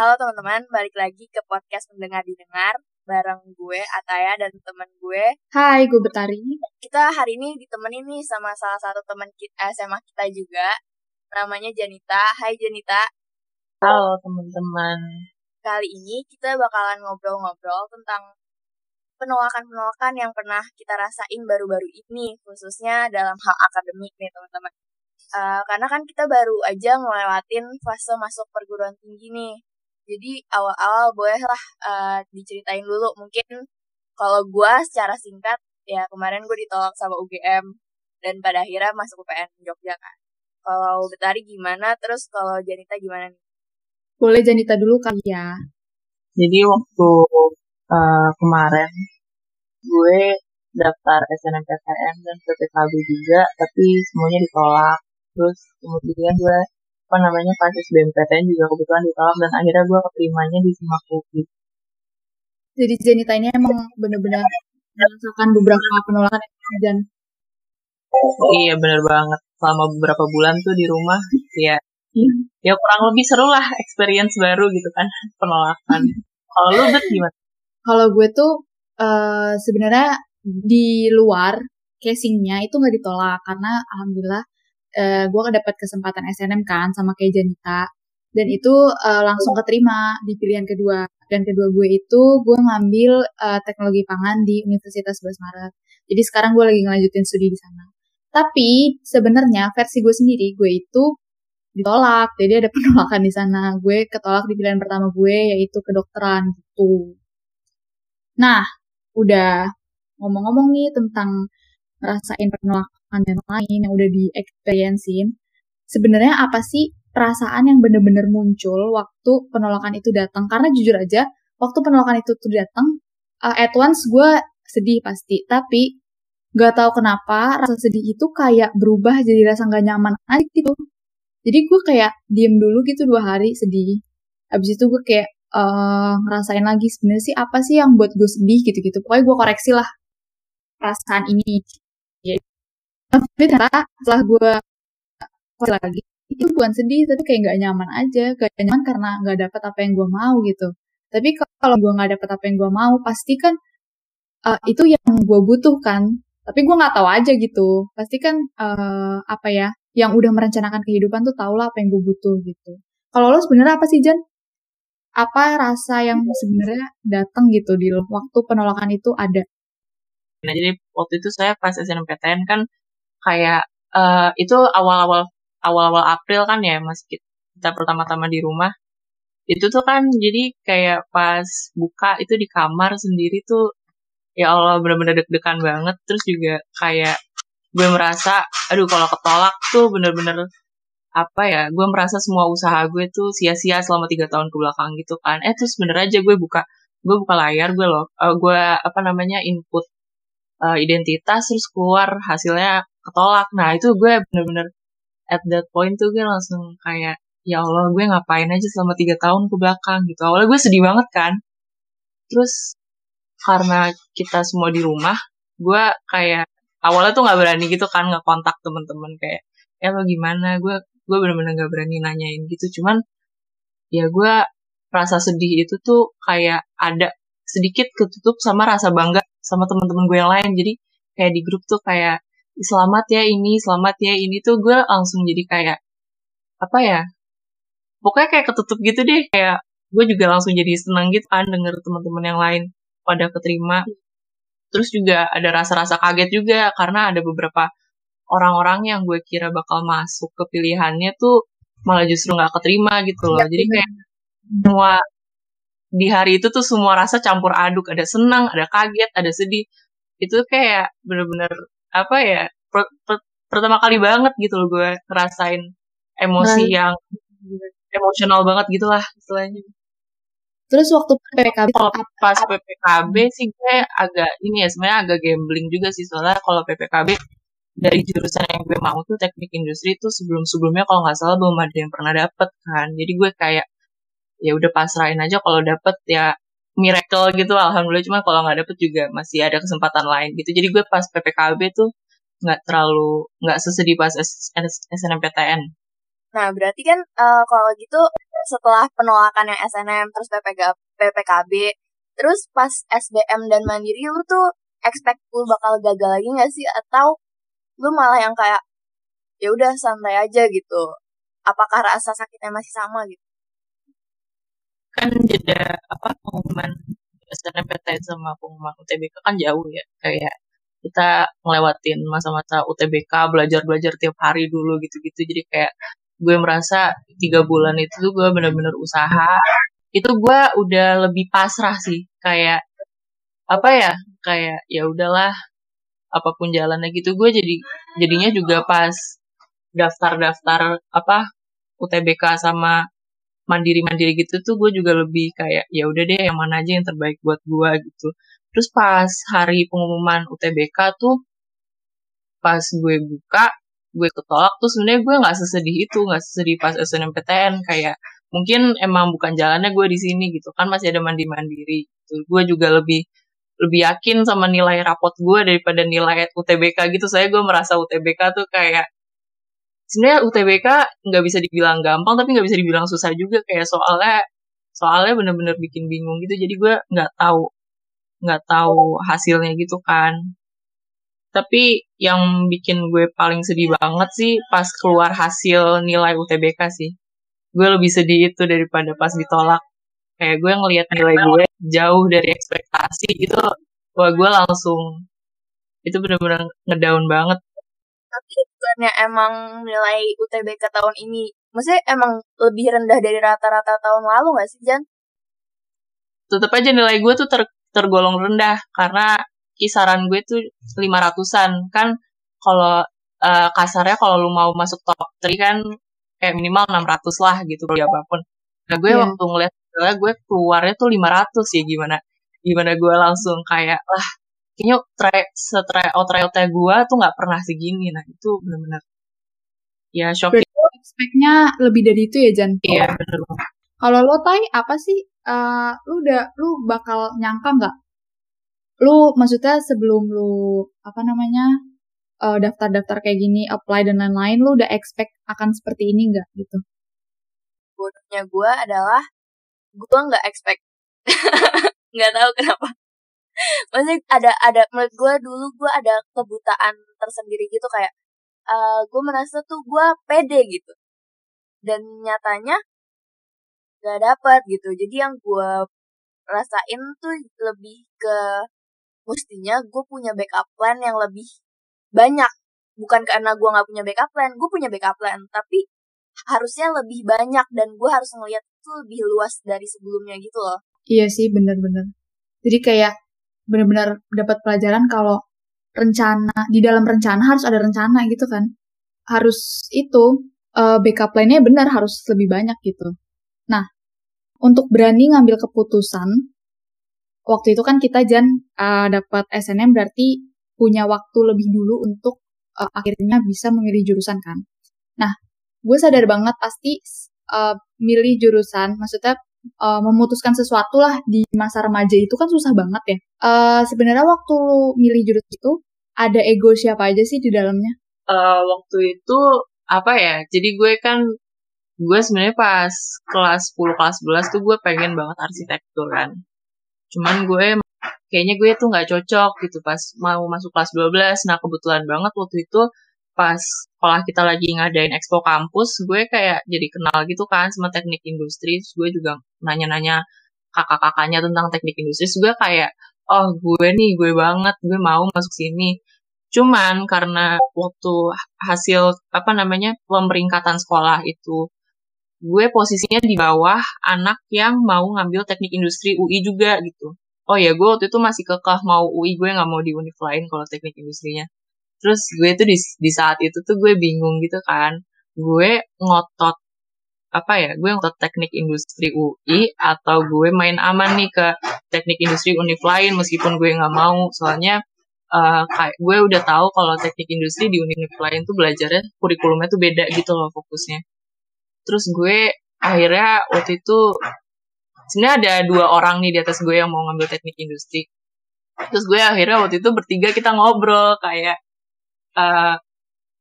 Halo teman-teman, balik lagi ke podcast Mendengar Didengar bareng gue Ataya dan teman gue. Hai, gue Betari. Kita hari ini ditemenin nih sama salah satu teman kita SMA kita juga. Namanya Janita. Hai Janita. Halo teman-teman. Kali ini kita bakalan ngobrol-ngobrol tentang penolakan-penolakan yang pernah kita rasain baru-baru ini, khususnya dalam hal akademik nih teman-teman. Uh, karena kan kita baru aja ngelewatin fase masuk perguruan tinggi nih. Jadi awal-awal bolehlah uh, diceritain dulu. Mungkin kalau gue secara singkat, ya kemarin gue ditolak sama UGM dan pada akhirnya masuk UPN Jogja kan. Kalau Betari gimana, terus kalau Janita gimana nih? Boleh Janita dulu kali ya. Jadi waktu uh, kemarin gue daftar SNMPTN dan PPKB juga, tapi semuanya ditolak. Terus kemudian gue apa namanya pas SBMPTN juga kebetulan ditolak dan akhirnya gue keterimanya di Simak UI. Jadi Jenita ini emang bener-bener merasakan beberapa penolakan dan iya bener banget selama beberapa bulan tuh di rumah ya ya kurang lebih seru lah experience baru gitu kan penolakan. Kalau lu bet gimana? Kalau gue tuh uh, sebenarnya di luar casingnya itu nggak ditolak karena alhamdulillah uh, gue dapat kesempatan SNM kan sama kayak Janita. Dan itu uh, langsung keterima di pilihan kedua. Dan kedua gue itu gue ngambil uh, teknologi pangan di Universitas 11 Maret. Jadi sekarang gue lagi ngelanjutin studi di sana. Tapi sebenarnya versi gue sendiri gue itu ditolak. Jadi ada penolakan di sana. Gue ketolak di pilihan pertama gue yaitu kedokteran gitu. Nah udah ngomong-ngomong nih tentang ngerasain penolakan dan lain yang udah di experiencein sebenarnya apa sih perasaan yang bener-bener muncul waktu penolakan itu datang? Karena jujur aja waktu penolakan itu tuh datang uh, at once gue sedih pasti. Tapi gak tahu kenapa rasa sedih itu kayak berubah jadi rasa gak nyaman aja gitu. Jadi gue kayak diem dulu gitu dua hari sedih. Habis itu gue kayak uh, ngerasain lagi sebenarnya sih apa sih yang buat gue sedih gitu-gitu. Pokoknya gue koreksi lah perasaan ini. Tapi ternyata setelah gue lagi itu bukan sedih tapi kayak nggak nyaman aja. Gak nyaman karena nggak dapet apa yang gue mau gitu. Tapi kalau gue nggak dapet apa yang gue mau pasti kan uh, itu yang gue butuhkan. Tapi gue nggak tahu aja gitu. Pasti kan uh, apa ya yang udah merencanakan kehidupan tuh tau lah apa yang gue butuh gitu. Kalau lo sebenarnya apa sih Jan? Apa rasa yang sebenarnya datang gitu di waktu penolakan itu ada? Nah, jadi waktu itu saya pas SNMPTN kan kayak uh, itu awal-awal awal-awal April kan ya Mas kita pertama-tama di rumah. Itu tuh kan jadi kayak pas buka itu di kamar sendiri tuh ya Allah bener-bener deg-degan banget terus juga kayak gue merasa aduh kalau ketolak tuh bener-bener apa ya gue merasa semua usaha gue tuh sia-sia selama tiga tahun ke belakang gitu kan eh terus bener aja gue buka gue buka layar gue loh uh, gue apa namanya input uh, identitas terus keluar hasilnya ketolak. Nah itu gue bener-bener at that point tuh gue langsung kayak ya Allah gue ngapain aja selama tiga tahun ke belakang? Gitu. Awalnya gue sedih banget kan. Terus karena kita semua di rumah gue kayak awalnya tuh nggak berani gitu kan nggak kontak temen-temen kayak ya lo gimana? Gue gue bener-bener nggak berani nanyain gitu. Cuman ya gue rasa sedih itu tuh kayak ada sedikit ketutup sama rasa bangga sama teman-teman gue yang lain. Jadi kayak di grup tuh kayak selamat ya ini selamat ya ini tuh gue langsung jadi kayak apa ya pokoknya kayak ketutup gitu deh. Kayak gue juga langsung jadi senang gitu kan denger teman-teman yang lain pada keterima. Terus juga ada rasa-rasa kaget juga karena ada beberapa orang-orang yang gue kira bakal masuk ke pilihannya tuh malah justru nggak keterima gitu loh. Jadi kayak semua di hari itu tuh semua rasa campur aduk. Ada senang ada kaget ada sedih. Itu kayak bener-bener apa ya per, per, pertama kali banget gitu loh gue ngerasain emosi nah. yang emosional banget gitulah istilahnya. Terus waktu PPKB kalau pas PPKB sih gue agak ini ya sebenarnya agak gambling juga sih. Soalnya kalau PPKB dari jurusan yang gue mau tuh teknik industri itu sebelum sebelumnya kalau nggak salah belum ada yang pernah dapet kan. Jadi gue kayak ya udah pasrahin aja kalau dapet ya miracle gitu alhamdulillah cuma kalau nggak dapet juga masih ada kesempatan lain gitu jadi gue pas ppkb tuh nggak terlalu nggak sesedih pas SNMPTN Nah, berarti kan uh, kalau gitu setelah penolakan yang SNM terus PPK, PPKB, terus pas SBM dan Mandiri lu tuh expect lu bakal gagal lagi gak sih atau lu malah yang kayak ya udah santai aja gitu. Apakah rasa sakitnya masih sama gitu? Kan jeda apa pengumuman SNMPTN sama pengumuman UTBK kan jauh ya kayak kita ngelewatin masa-masa UTBK belajar-belajar tiap hari dulu gitu-gitu. Jadi kayak gue merasa tiga bulan itu tuh gue bener-bener usaha. Itu gue udah lebih pasrah sih kayak apa ya kayak ya udahlah apa pun jalannya gitu. Gue jadi jadinya juga pas daftar-daftar apa UTBK sama mandiri-mandiri gitu tuh gue juga lebih kayak ya udah deh yang mana aja yang terbaik buat gue gitu. Terus pas hari pengumuman UTBK tuh pas gue buka gue ketolak tuh sebenarnya gue nggak sesedih itu nggak sesedih pas SNMPTN kayak mungkin emang bukan jalannya gue di sini gitu kan masih ada mandi mandiri gitu. gue juga lebih lebih yakin sama nilai rapot gue daripada nilai UTBK gitu. Saya gue merasa UTBK tuh kayak sebenarnya UTBK nggak bisa dibilang gampang tapi nggak bisa dibilang susah juga kayak soalnya soalnya bener-bener bikin bingung gitu jadi gue nggak tahu nggak tahu hasilnya gitu kan tapi yang bikin gue paling sedih banget sih pas keluar hasil nilai UTBK sih. Gue lebih sedih itu daripada pas ditolak. Kayak gue ngelihat nilai gue jauh dari ekspektasi itu, wah gue langsung itu bener-bener ngedown banget. Tapi bukannya emang nilai UTBK tahun ini, maksudnya emang lebih rendah dari rata-rata tahun lalu gak sih, Jan? Tetep aja nilai gue tuh ter tergolong rendah karena kisaran gue tuh lima ratusan kan kalau uh, kasarnya kalau lu mau masuk top 3 kan kayak minimal 600 lah gitu ya apa pun. Nah gue yeah. waktu ngeliat gue keluarnya tuh 500 ya gimana gimana gue langsung kayak lah kayaknya try oh, tryout gue tuh nggak pernah segini nah itu benar-benar ya shocking. Expect-nya lebih dari itu ya Jan? Iya benar. Kalau lo tay apa sih? Uh, lu udah lu bakal nyangka nggak lu maksudnya sebelum lu apa namanya uh, daftar-daftar kayak gini apply dan lain-lain lu udah expect akan seperti ini nggak gitu bodohnya gue adalah gue nggak expect nggak tahu kenapa maksudnya ada ada menurut gue dulu gue ada kebutaan tersendiri gitu kayak uh, gue merasa tuh gue pede gitu. Dan nyatanya gak dapet gitu. Jadi yang gue rasain tuh lebih ke mestinya gue punya backup plan yang lebih banyak. Bukan karena gue nggak punya backup plan gue punya backup plan. Tapi harusnya lebih banyak dan gue harus ngeliat itu lebih luas dari sebelumnya gitu loh. Iya sih bener-bener. Jadi kayak bener-bener dapat pelajaran kalau rencana di dalam rencana harus ada rencana gitu kan harus itu uh, backup plan-nya benar harus lebih banyak gitu nah untuk berani ngambil keputusan waktu itu kan kita Jan uh, dapat SNM berarti punya waktu lebih dulu untuk uh, akhirnya bisa memilih jurusan kan. Nah, gue sadar banget pasti uh, milih jurusan, maksudnya uh, memutuskan sesuatu lah di masa remaja itu kan susah banget ya. Uh, Sebenarnya waktu lu milih jurusan itu ada ego siapa aja sih di dalamnya? Uh, waktu itu apa ya? Jadi gue kan gue sebenarnya pas kelas 10 kelas 11 tuh gue pengen banget arsitektur kan cuman gue kayaknya gue tuh nggak cocok gitu pas mau masuk kelas 12 nah kebetulan banget waktu itu pas sekolah kita lagi ngadain expo kampus gue kayak jadi kenal gitu kan sama teknik industri terus gue juga nanya-nanya kakak-kakaknya tentang teknik industri terus gue kayak oh gue nih gue banget gue mau masuk sini cuman karena waktu hasil apa namanya pemeringkatan sekolah itu gue posisinya di bawah anak yang mau ngambil teknik industri UI juga gitu. Oh ya, gue waktu itu masih kekeh mau UI, gue nggak mau di univ lain kalau teknik industrinya. Terus gue tuh di, di saat itu tuh gue bingung gitu kan. Gue ngotot apa ya, gue ngotot teknik industri UI atau gue main aman nih ke teknik industri univ lain meskipun gue nggak mau. Soalnya uh, kayak gue udah tahu kalau teknik industri di univ lain tuh belajarnya kurikulumnya tuh beda gitu loh fokusnya terus gue akhirnya waktu itu sebenarnya ada dua orang nih di atas gue yang mau ngambil teknik industri terus gue akhirnya waktu itu bertiga kita ngobrol kayak uh,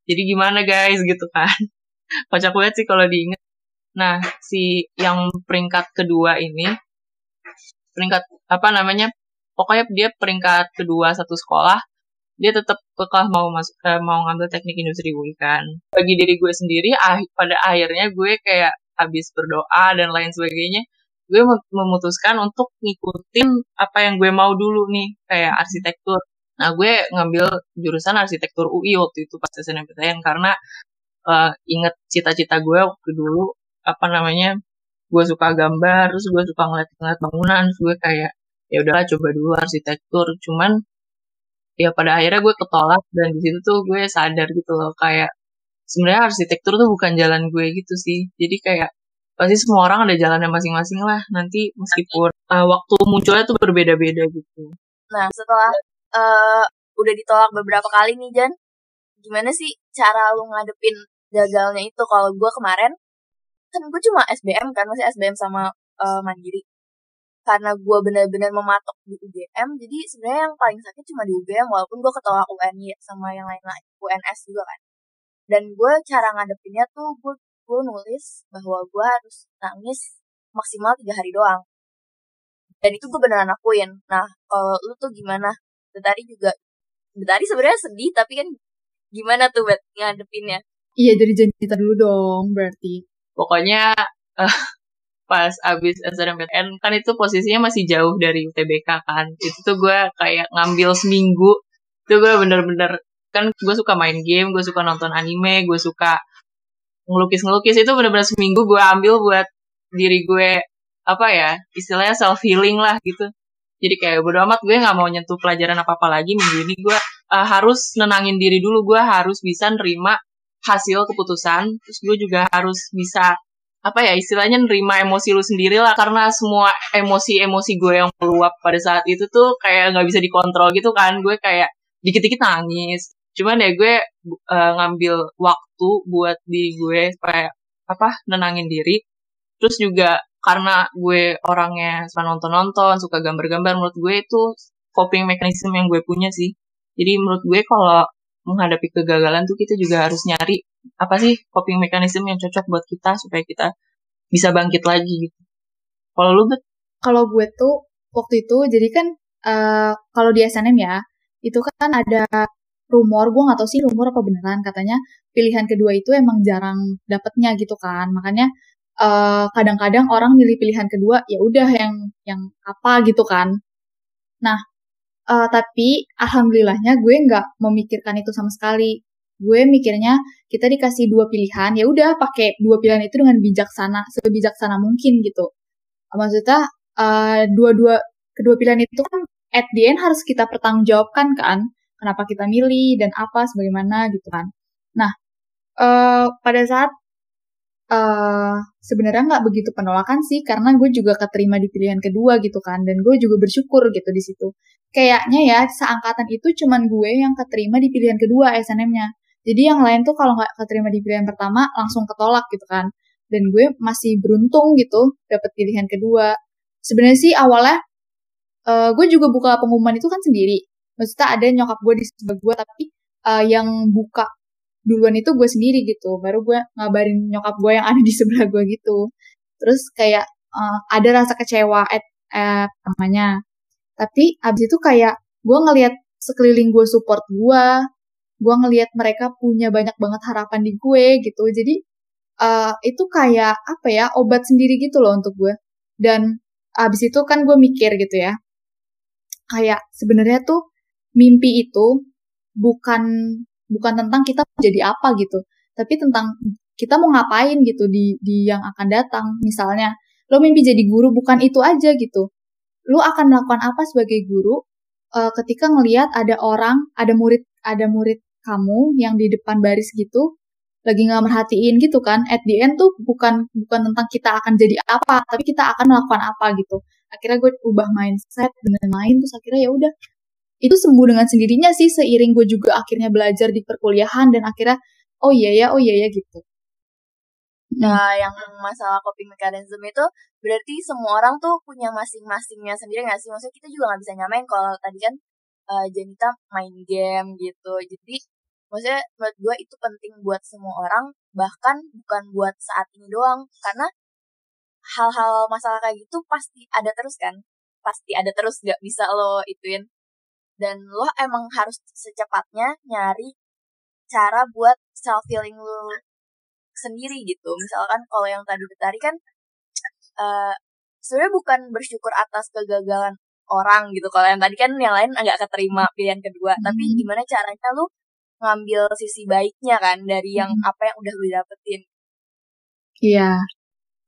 jadi gimana guys? Gitu kan. Kocak banget sih kalau diinget nah si yang peringkat kedua ini peringkat apa namanya pokoknya dia peringkat kedua satu sekolah dia tetap kekeh mau masuk eh, mau ngambil teknik industri UI kan bagi diri gue sendiri ah, pada akhirnya gue kayak habis berdoa dan lain sebagainya gue memutuskan untuk ngikutin apa yang gue mau dulu nih kayak arsitektur nah gue ngambil jurusan arsitektur UI waktu itu pas SNMPTN karena uh, inget cita-cita gue waktu dulu apa namanya gue suka gambar terus gue suka ngeliat-ngeliat bangunan terus gue kayak ya udahlah coba dulu arsitektur. Cuman ya pada akhirnya gue ketolak dan di situ tuh gue sadar gitu loh kayak sebenarnya arsitektur tuh bukan jalan gue gitu sih. Jadi kayak pasti semua orang ada jalannya masing-masing lah. Nanti meskipun uh, waktu munculnya tuh berbeda-beda gitu. Nah setelah uh, udah ditolak beberapa kali nih Jan. Gimana sih cara lu ngadepin gagalnya itu? Kalau gue kemarin kan gue cuma SBM kan masih SBM sama uh, mandiri. Karena gue benar-benar mematok di UGM jadi sebenarnya yang paling sakit cuma di UGM walaupun gue ketolak UNY sama yang lain-lain UNS juga kan. Dan gue cara ngadepinnya tuh gue gue nulis bahwa gue harus nangis maksimal tiga hari doang. Dan itu gue beneran akuin nah kalau lu tuh gimana Betari juga Betari sebenarnya sedih tapi kan gimana tuh buat ngadepinnya? Iya dari Janita dulu dong berarti. Pokoknya uh, pas abis SNMPTN kan itu posisinya masih jauh dari UTBK kan. Itu tuh gue kayak ngambil seminggu. Itu gue bener-bener kan gue suka main game gue suka nonton anime gue suka ngelukis-ngelukis. Itu bener-bener seminggu gue ambil buat diri gue apa ya istilahnya self healing lah gitu jadi kayak bodo amat gue nggak mau nyentuh pelajaran apa apa lagi minggu ini gue uh, harus nenangin diri dulu gue harus bisa nerima hasil keputusan terus gue juga harus bisa apa ya istilahnya nerima emosi lu sendiri lah karena semua emosi-emosi gue yang meluap pada saat itu tuh kayak nggak bisa dikontrol gitu kan gue kayak dikit-dikit nangis. Cuman ya gue uh, ngambil waktu buat di gue supaya apa nenangin diri. Terus juga karena gue orangnya suka nonton-nonton suka gambar-gambar menurut gue itu coping mechanism yang gue punya sih jadi menurut gue kalau menghadapi kegagalan tuh kita juga harus nyari apa sih coping mechanism yang cocok buat kita supaya kita bisa bangkit lagi gitu. Kalau lu bet? Kalau gue tuh waktu itu jadi kan uh, kalau di SNM ya itu kan ada rumor gue nggak tahu sih rumor apa beneran katanya pilihan kedua itu emang jarang dapetnya gitu kan makanya eh, kadang-kadang orang milih pilihan kedua ya udah yang yang apa gitu kan. Nah uh, tapi alhamdulillahnya gue nggak memikirkan itu sama sekali. Gue mikirnya kita dikasih dua pilihan ya udah pakai dua pilihan itu dengan bijaksana sebijaksana mungkin gitu. Maksudnya uh, dua-dua kedua pilihan itu kan at the end harus kita pertanggungjawabkan kan kenapa kita milih dan apa sebagaimana gitu kan. Nah uh, pada saat uh, sebenarnya nggak begitu penolakan sih karena gue juga keterima di pilihan kedua gitu kan dan gue juga bersyukur gitu di situ kayaknya ya seangkatan itu cuman gue yang keterima di pilihan kedua SNM-nya jadi yang lain tuh kalau nggak keterima di pilihan pertama langsung ketolak gitu kan. Dan gue masih beruntung gitu dapet pilihan kedua. Sebenarnya sih awalnya uh, gue juga buka pengumuman itu kan sendiri. Maksudnya ada nyokap gue di sebelah gue tapi uh, yang buka duluan itu gue sendiri gitu. Baru gue ngabarin nyokap gue yang ada di sebelah gue gitu. Terus kayak uh, ada rasa kecewa at, at namanya. Tapi abis itu kayak gue ngelihat sekeliling gue support gue, gue ngelihat mereka punya banyak banget harapan di gue gitu jadi uh, itu kayak apa ya obat sendiri gitu loh untuk gue dan abis itu kan gue mikir gitu ya kayak sebenarnya tuh mimpi itu bukan bukan tentang kita jadi apa gitu tapi tentang kita mau ngapain gitu di di yang akan datang. Misalnya lo mimpi jadi guru bukan itu aja gitu. Lo akan melakukan apa sebagai guru uh, ketika ngelihat ada orang ada murid ada murid kamu yang di depan baris gitu lagi nggak merhatiin gitu kan at the end tuh bukan bukan tentang kita akan jadi apa tapi kita akan melakukan apa gitu. Akhirnya gue ubah mindset dengan main terus akhirnya ya udah itu sembuh dengan sendirinya sih seiring gue juga akhirnya belajar di perkuliahan dan akhirnya oh iya ya oh iya ya gitu Nah, yang masalah coping mechanism itu berarti semua orang tuh punya masing-masingnya sendiri nggak sih? Maksudnya kita juga nggak bisa nyamain kalau tadi kan uh, Janita main game gitu. Jadi maksudnya menurut gue itu penting buat semua orang bahkan bukan buat saat ini doang karena hal-hal masalah kayak gitu pasti ada terus kan pasti ada terus gak bisa lo ituin dan lo emang harus secepatnya nyari cara buat self healing lo sendiri gitu. Misalkan kalau yang tadi tadi kan uh, sebenarnya bukan bersyukur atas kegagalan orang gitu. Kalau yang tadi kan yang lain agak keterima pilihan kedua. Hmm. tapi gimana caranya lu ngambil sisi baiknya kan dari yang hmm. apa yang udah lu dapetin? Iya.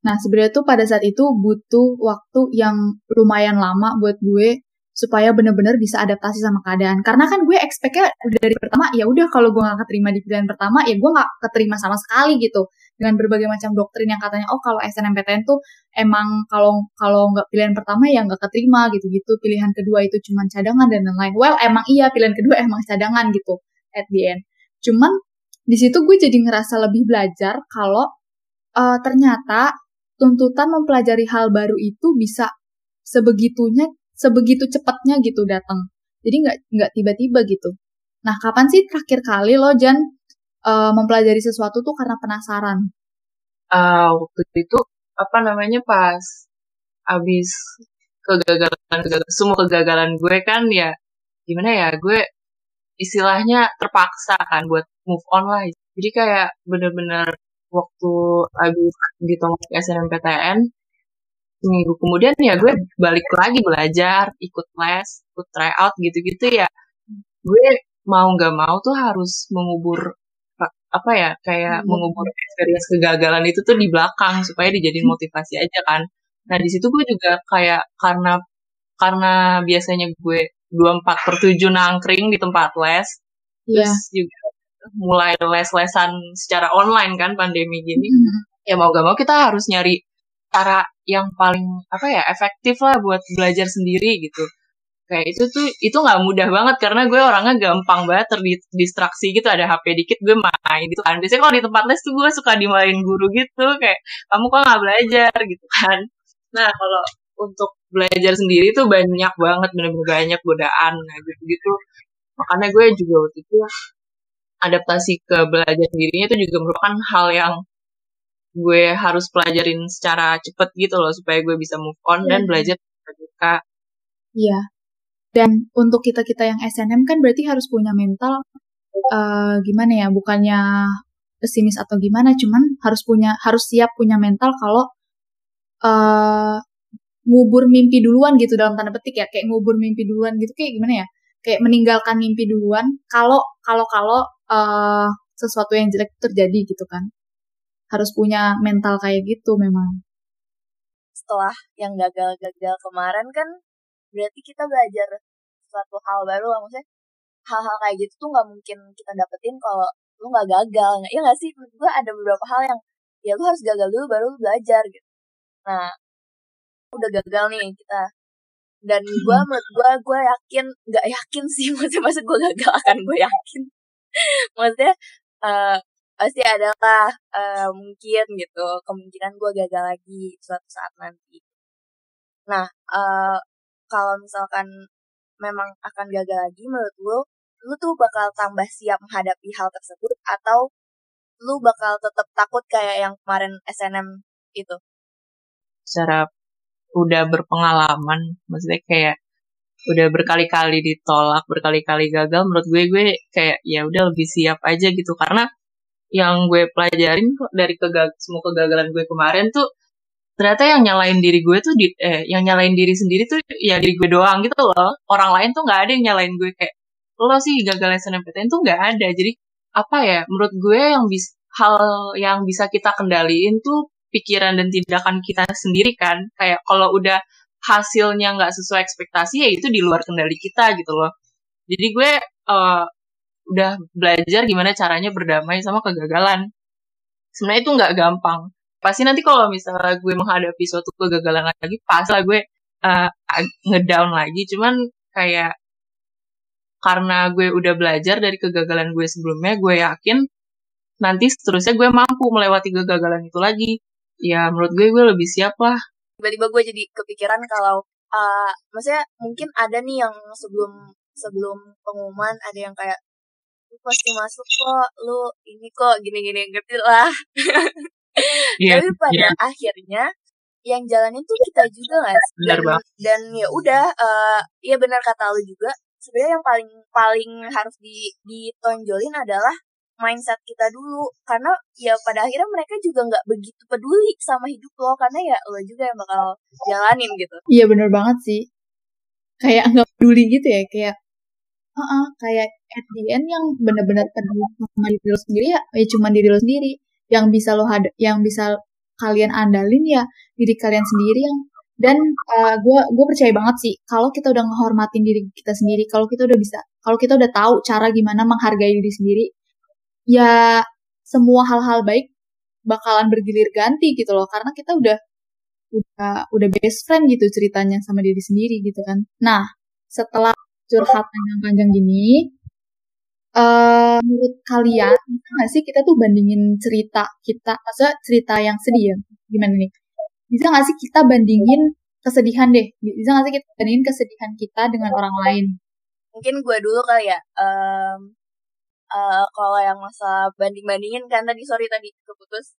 Nah sebenarnya tuh pada saat itu butuh waktu yang lumayan lama buat gue supaya bener-bener bisa adaptasi sama keadaan. Karena kan gue expect-nya dari pertama, ya udah kalau gue gak keterima di pilihan pertama, ya gue gak keterima sama sekali gitu. Dengan berbagai macam doktrin yang katanya, oh kalau SNMPTN tuh emang kalau kalau nggak pilihan pertama ya nggak keterima gitu-gitu. Pilihan kedua itu cuma cadangan dan lain-lain. Well, emang iya pilihan kedua emang cadangan gitu at the end. Cuman di situ gue jadi ngerasa lebih belajar kalau uh, ternyata tuntutan mempelajari hal baru itu bisa sebegitunya sebegitu cepatnya gitu datang. Jadi nggak nggak tiba-tiba gitu. Nah, kapan sih terakhir kali lo Jan uh, mempelajari sesuatu tuh karena penasaran? Uh, waktu itu apa namanya pas abis kegagalan, kegagalan semua kegagalan gue kan ya gimana ya gue istilahnya terpaksa kan buat move on lah jadi kayak bener-bener waktu abis ditolak SNMPTN seminggu kemudian ya gue balik lagi belajar ikut les ikut tryout gitu-gitu ya gue mau nggak mau tuh harus mengubur apa ya kayak hmm. mengubur experience kegagalan itu tuh di belakang supaya dijadiin motivasi aja kan nah di situ gue juga kayak karena karena biasanya gue dua empat per tujuh nangkring di tempat les yeah. terus juga mulai les-lesan secara online kan pandemi gini hmm. ya mau gak mau kita harus nyari cara yang paling apa ya efektif lah buat belajar sendiri gitu. Kayak itu tuh itu nggak mudah banget karena gue orangnya gampang banget terdistraksi gitu ada HP dikit gue main gitu kan. Biasanya kalau di tempat les tuh gue suka dimain guru gitu kayak kamu kok nggak belajar? gitu kan. Nah kalau untuk belajar sendiri tuh banyak banget bener-bener banyak godaan gitu gitu makanya gue juga waktu itu adaptasi ke belajar sendirinya itu juga merupakan hal yang gue harus pelajarin secara cepet gitu loh supaya gue bisa move on dan iya. belajar juga. Iya. Dan untuk kita kita yang SNM kan berarti harus punya mental uh, gimana ya? Bukannya pesimis atau gimana, cuman harus punya harus siap punya mental kalau uh, ngubur mimpi duluan gitu dalam tanda petik ya kayak ngubur mimpi duluan gitu kayak gimana ya kayak meninggalkan mimpi duluan kalau kalau kalau uh, sesuatu yang jelek terjadi gitu kan harus punya mental kayak gitu memang. Setelah yang gagal-gagal kemarin kan berarti kita belajar suatu hal baru lah maksudnya hal-hal kayak gitu tuh nggak mungkin kita dapetin kalau lu nggak gagal. Ya nggak sih? Menurut gue ada beberapa hal yang ya lu harus gagal dulu baru lu belajar gitu. Nah udah gagal nih kita. Dan gue menurut gue gue yakin nggak yakin sih maksudnya maksud gue gagal akan gue yakin. Maksudnya uh, pasti adalah uh, mungkin gitu kemungkinan gue gagal lagi suatu saat nanti. Nah uh, kalau misalkan memang akan gagal lagi menurut lu lu tuh bakal tambah siap menghadapi hal tersebut atau lu bakal tetap takut kayak yang kemarin SNM itu? Secara udah berpengalaman maksudnya kayak udah berkali-kali ditolak berkali-kali gagal menurut gue gue kayak ya udah lebih siap aja gitu. Karena yang gue pelajarin kok dari kegag semua kegagalan gue kemarin tuh ternyata yang nyalain diri gue tuh di, eh yang nyalain diri sendiri tuh ya diri gue doang gitu loh. Orang lain tuh nggak ada yang nyalain gue kayak lo sih gagal SNMPTN tuh nggak ada. Jadi apa ya menurut gue yang bis hal yang bisa kita kendaliin tuh pikiran dan tindakan kita sendiri kan. Kayak kalau udah hasilnya nggak sesuai ekspektasi ya itu di luar kendali kita gitu loh. Jadi gue uh, udah belajar gimana caranya berdamai sama kegagalan. Sebenarnya itu nggak gampang. Pasti nanti kalau misalnya gue menghadapi suatu kegagalan lagi, pas lah gue uh, ngedown lagi. Cuman kayak karena gue udah belajar dari kegagalan gue sebelumnya, gue yakin nanti seterusnya gue mampu melewati kegagalan itu lagi. Ya menurut gue gue lebih siap lah. Tiba-tiba gue jadi kepikiran kalau uh, maksudnya mungkin ada nih yang sebelum sebelum pengumuman ada yang kayak lu pasti masuk kok lu ini kok gini-gini ngerti lah Iya, tapi pada iya. akhirnya yang jalanin tuh kita juga nggak sih? Benar dan, banget. dan ya udah eh ya benar kata lu juga sebenarnya yang paling paling harus di ditonjolin adalah mindset kita dulu karena ya pada akhirnya mereka juga nggak begitu peduli sama hidup lo karena ya lo juga yang bakal jalanin gitu Iya bener banget sih. Kayak nggak peduli gitu ya, kayak kayak at the end yang bener-bener peduli sama diri lo sendiri ya, ya cuma diri lo sendiri. Yang bisa lo had yang bisa kalian andalin ya diri kalian sendiri yang dan gue gue percaya banget sih kalau kita udah ngehormatin diri kita sendiri, kalau kita udah bisa, kalau kita udah tahu cara gimana menghargai diri sendiri, ya semua hal-hal baik bakalan bergilir ganti gitu loh karena kita udah udah udah best friend gitu ceritanya sama diri sendiri gitu kan. Nah, setelah curhat panjang-panjang gini, eh menurut kalian bisa nggak sih kita tuh bandingin cerita kita, maksudnya cerita yang sedih ya, gimana nih? Bisa nggak sih kita bandingin kesedihan deh? Bisa nggak sih kita bandingin kesedihan kita dengan orang lain? mungkin gue dulu kali ya Em, eh, kalau yang masalah banding bandingin kan tadi sorry tadi keputus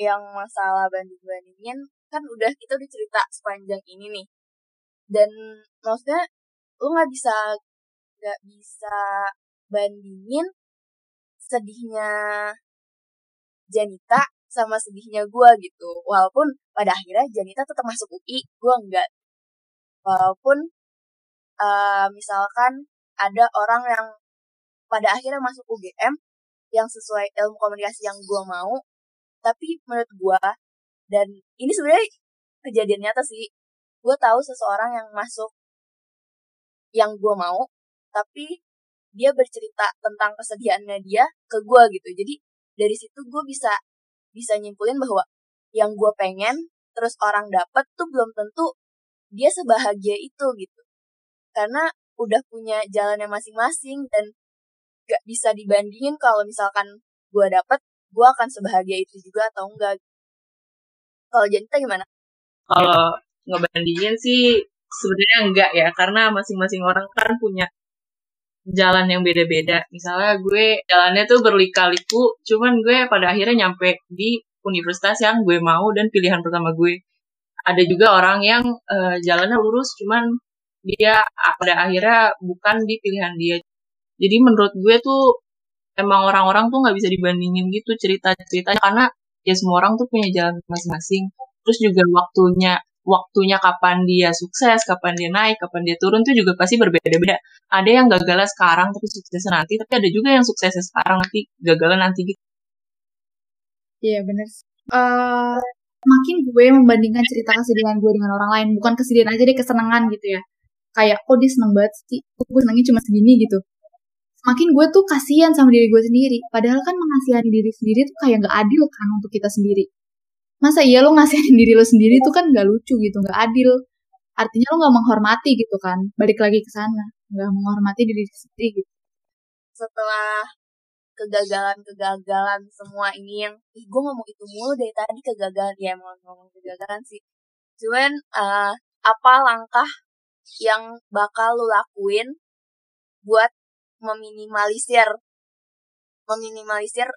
yang masalah banding bandingin kan udah kita udah cerita sepanjang ini nih dan maksudnya lu nggak bisa nggak bisa bandingin sedihnya Janita sama sedihnya gue gitu. Walaupun pada akhirnya Janita tetap masuk UI gue enggak walaupun eh, misalkan ada orang yang pada akhirnya masuk UGM yang sesuai ilmu komunikasi yang gue mau tapi menurut gue dan ini sebenarnya kejadian nyata sih gue tahu seseorang yang masuk yang gue mau tapi dia bercerita tentang kesedihannya dia ke gue gitu. Jadi dari situ gue bisa bisa nyimpulin bahwa yang gue pengen terus orang dapet tuh belum tentu dia sebahagia itu gitu. Karena udah punya jalannya masing-masing dan gak bisa dibandingin kalau misalkan gue dapet gue akan sebahagia itu juga atau enggak. Kalau Janita gimana? Kalau ngebandingin sih sebenarnya enggak ya, karena masing-masing orang kan punya jalan yang beda-beda. Misalnya gue jalannya tuh berlika-liku, cuman gue pada akhirnya nyampe di universitas yang gue mau dan pilihan pertama gue. Ada juga orang yang eh, jalannya lurus, cuman dia pada akhirnya bukan di pilihan dia. Jadi menurut gue tuh emang orang-orang tuh nggak bisa dibandingin gitu cerita-ceritanya karena ya semua orang tuh punya jalan masing-masing. Terus juga waktunya waktunya kapan dia sukses, kapan dia naik, kapan dia turun tuh juga pasti berbeda-beda. Ada yang gagalnya sekarang tapi suksesnya nanti, tapi ada juga yang suksesnya sekarang nanti gagalnya nanti gitu. Iya bener. Eh makin gue membandingkan cerita kesedihan gue dengan orang lain, bukan kesedihan aja deh kesenangan gitu ya. Kayak kok dia seneng banget sih, gue senengnya cuma segini gitu. Semakin gue tuh kasihan sama diri gue sendiri. Padahal kan mengasihani diri sendiri tuh kayak gak adil kan untuk kita sendiri. Masa iya lo ngasihin diri lo sendiri tuh kan gak lucu gitu, gak adil. Artinya lo gak menghormati gitu kan. Balik lagi ke sana, gak menghormati diri sendiri gitu. setelah kegagalan-kegagalan semua ini yang ih gue ngomong itu mulu dari tadi kegagalan ya emang ngomong kegagalan sih cuman eh, apa langkah yang bakal lu lakuin buat meminimalisir meminimalisir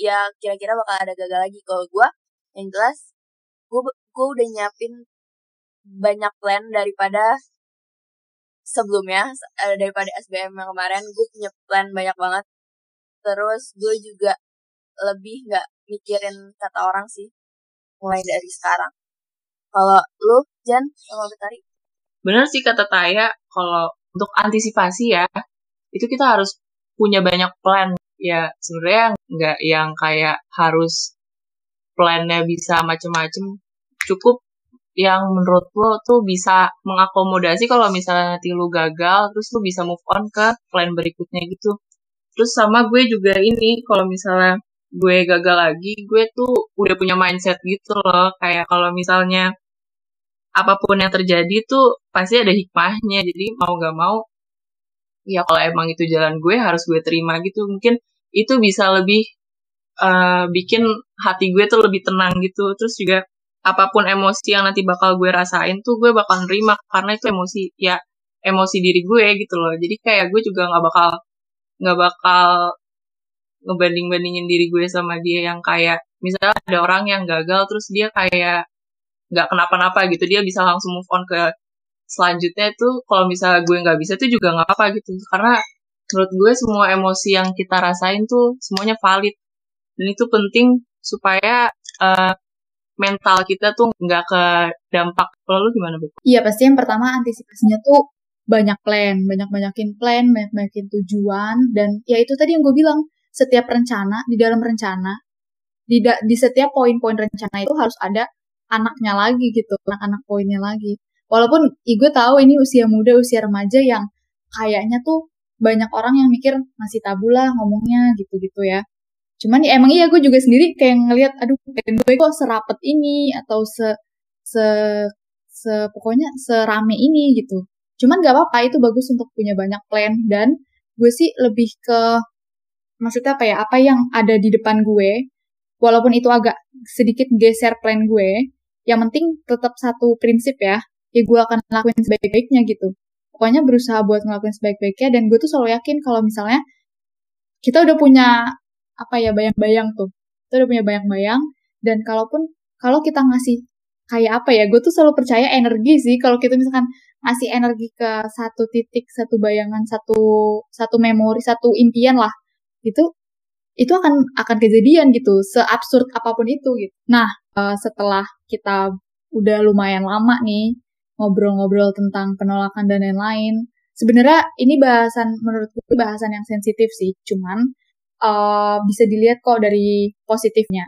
ya kira-kira bakal ada gagal lagi kalau gue yang jelas gue udah nyiapin banyak plan daripada sebelumnya eh, daripada SBM yang kemarin. Gue punya plan banyak banget. Terus gue juga lebih nggak mikirin kata orang sih mulai dari sekarang. Kalau lu Jan sama Betari? Bener sih kata Taya, kalau untuk antisipasi ya, itu kita harus punya banyak plan. Ya sebenarnya nggak yang kayak harus plannya bisa macem-macem. Cukup yang menurut lo tuh bisa mengakomodasi kalau misalnya nanti lu gagal, terus lu bisa move on ke plan berikutnya gitu. Terus sama gue juga ini, kalau misalnya gue gagal lagi, gue tuh udah punya mindset gitu loh. Kayak kalau misalnya apa pun yang terjadi tuh pasti ada hikmahnya. Jadi mau gak mau, ya kalau emang itu jalan gue harus gue terima gitu. Mungkin itu bisa lebih uh, bikin hati gue tuh lebih tenang gitu. Terus juga apa pun emosi yang nanti bakal gue rasain tuh gue bakal nerima karena itu emosi ya emosi diri gue gitu loh. Jadi kayak gue juga nggak bakal nggak bakal ngebanding-bandingin diri gue sama dia yang kayak misalnya ada orang yang gagal terus dia kayak nggak kenapa-napa gitu dia bisa langsung move on ke selanjutnya itu kalau misalnya gue nggak bisa itu juga nggak apa gitu karena menurut gue semua emosi yang kita rasain tuh semuanya valid dan itu penting supaya uh, mental kita tuh nggak ke dampak lalu gimana bu? Iya pasti yang pertama antisipasinya tuh banyak plan, banyak-banyakin plan, banyak-banyakin tujuan dan ya itu tadi yang gue bilang setiap rencana di dalam rencana di da di setiap poin-poin rencana itu harus ada anaknya lagi gitu, anak-anak poinnya lagi. Walaupun gue tahu ini usia muda, usia remaja yang kayaknya tuh banyak orang yang mikir masih tabu lah ngomongnya gitu-gitu ya cuman ya emang iya gue juga sendiri kayak ngelihat aduh pengen gue kok serapet ini atau se se se pokoknya serame ini gitu. Cuman gak apa-apa itu bagus untuk punya banyak plan. Dan gue sih lebih ke maksudnya apa ya apa yang ada di depan gue walaupun itu agak sedikit geser plan gue yang penting tetap satu prinsip ya ya gue akan lakuin sebaik-baiknya gitu. Pokoknya berusaha buat ngelakuin sebaik-baiknya dan gue tuh selalu yakin kalau misalnya kita udah punya apa ya bayang-bayang tuh. Kita udah punya bayang-bayang dan kalaupun kalau kita ngasih kayak apa ya gue tuh selalu percaya energi sih. Kalau kita misalkan ngasih energi ke satu titik satu bayangan satu satu memori satu impian lah itu itu akan akan kejadian gitu seabsurd apa pun itu gitu. Nah uh, setelah kita udah lumayan lama nih ngobrol-ngobrol tentang penolakan dan lain-lain sebenarnya ini bahasan menurut gue bahasan yang sensitif sih. Cuman uh, bisa dilihat kok dari positifnya.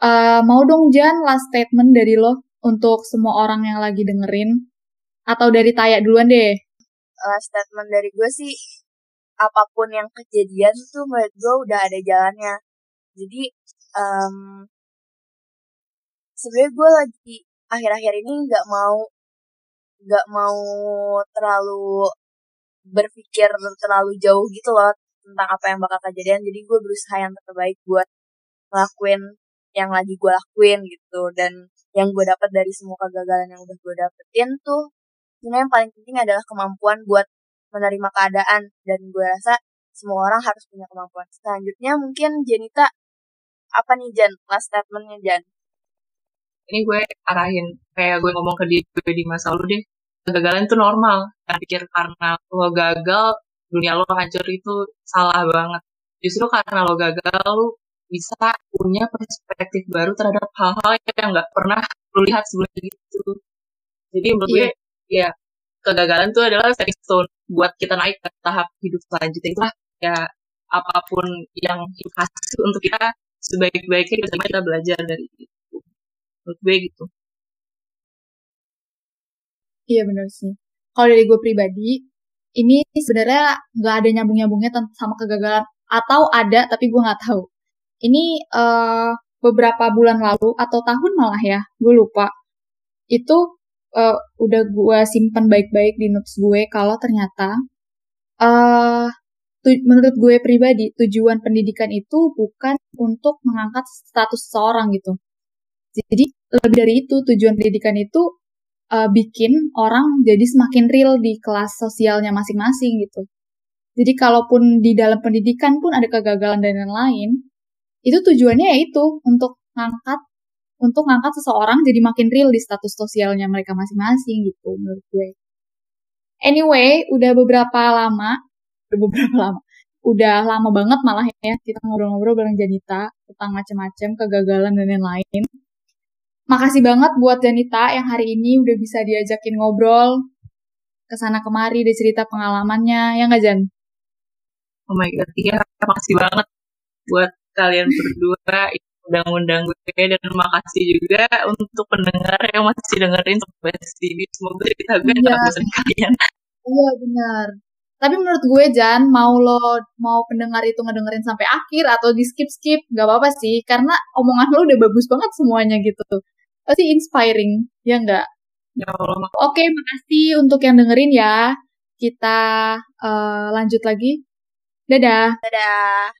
Uh, mau dong Jan last statement dari lo untuk semua orang yang lagi dengerin atau dari Taya duluan deh. Last statement dari gue sih apa pun yang kejadian tuh menurut gue udah ada jalannya. Jadi um, sebenarnya gue lagi akhir-akhir ini nggak mau nggak mau terlalu berpikir terlalu jauh gitu loh tentang apa yang bakal kejadian. Jadi gue berusaha yang terbaik buat ngelakuin yang lagi gue lakuin gitu. Dan yang gue dapat dari semua kegagalan yang udah gue dapetin tuh sebenarnya yang paling penting adalah kemampuan buat menerima keadaan. Dan gue rasa semua orang harus punya kemampuan. Selanjutnya mungkin Janita apa nih Jan? Last statementnya Jan. Ini gue arahin kayak gue ngomong ke dia gue di masa lalu deh. Kegagalan itu normal. Gak pikir karena lo gagal dunia lo hancur itu salah banget. Justru karena lo gagal, lo bisa punya perspektif baru terhadap hal-hal yang nggak pernah lo lihat sebelumnya gitu. Jadi menurut yeah. gue, ya kegagalan itu adalah stepping stone buat kita naik ke tahap hidup selanjutnya. Itulah ya apa pun yang kasih untuk kita sebaik-baiknya kita, kita belajar dari itu. Menurut gue gitu. Iya benar sih. Kalau dari gue pribadi, ini sebenarnya nggak ada nyambung-nyambungnya sama kegagalan atau ada tapi gue nggak tahu. Ini uh, beberapa bulan lalu atau tahun malah ya, gue lupa. Itu uh, udah gue simpan baik-baik di notes gue kalau ternyata uh, menurut gue pribadi tujuan pendidikan itu bukan untuk mengangkat status seseorang gitu. Jadi lebih dari itu tujuan pendidikan itu uh, bikin orang jadi semakin real di kelas sosialnya masing-masing gitu. Jadi kalaupun di dalam pendidikan pun ada kegagalan dan lain-lain, itu tujuannya yaitu untuk ngangkat untuk ngangkat seseorang jadi makin real di status sosialnya mereka masing-masing gitu menurut gue. Anyway, udah beberapa lama, udah beberapa lama, udah lama banget malah ya kita ngobrol-ngobrol bareng Janita tentang macam-macam kegagalan dan lain-lain. Makasih banget buat Janita yang hari ini udah bisa diajakin ngobrol ke sana kemari dia cerita pengalamannya, ya nggak Jan? Oh my god, iya makasih banget buat kalian berdua udah ngundang gue dan makasih juga untuk pendengar yang masih dengerin sampai sini. Semoga cerita gue iya. bosan kalian. Iya benar. Tapi menurut gue Jan, mau lo mau pendengar itu ngedengerin sampai akhir atau di skip skip, gak apa-apa sih, karena omongan lo udah bagus banget semuanya gitu pasti inspiring, ya enggak? Ya Allah. Oke, makasih untuk yang dengerin ya. Kita uh, lanjut lagi. Dadah. Dadah.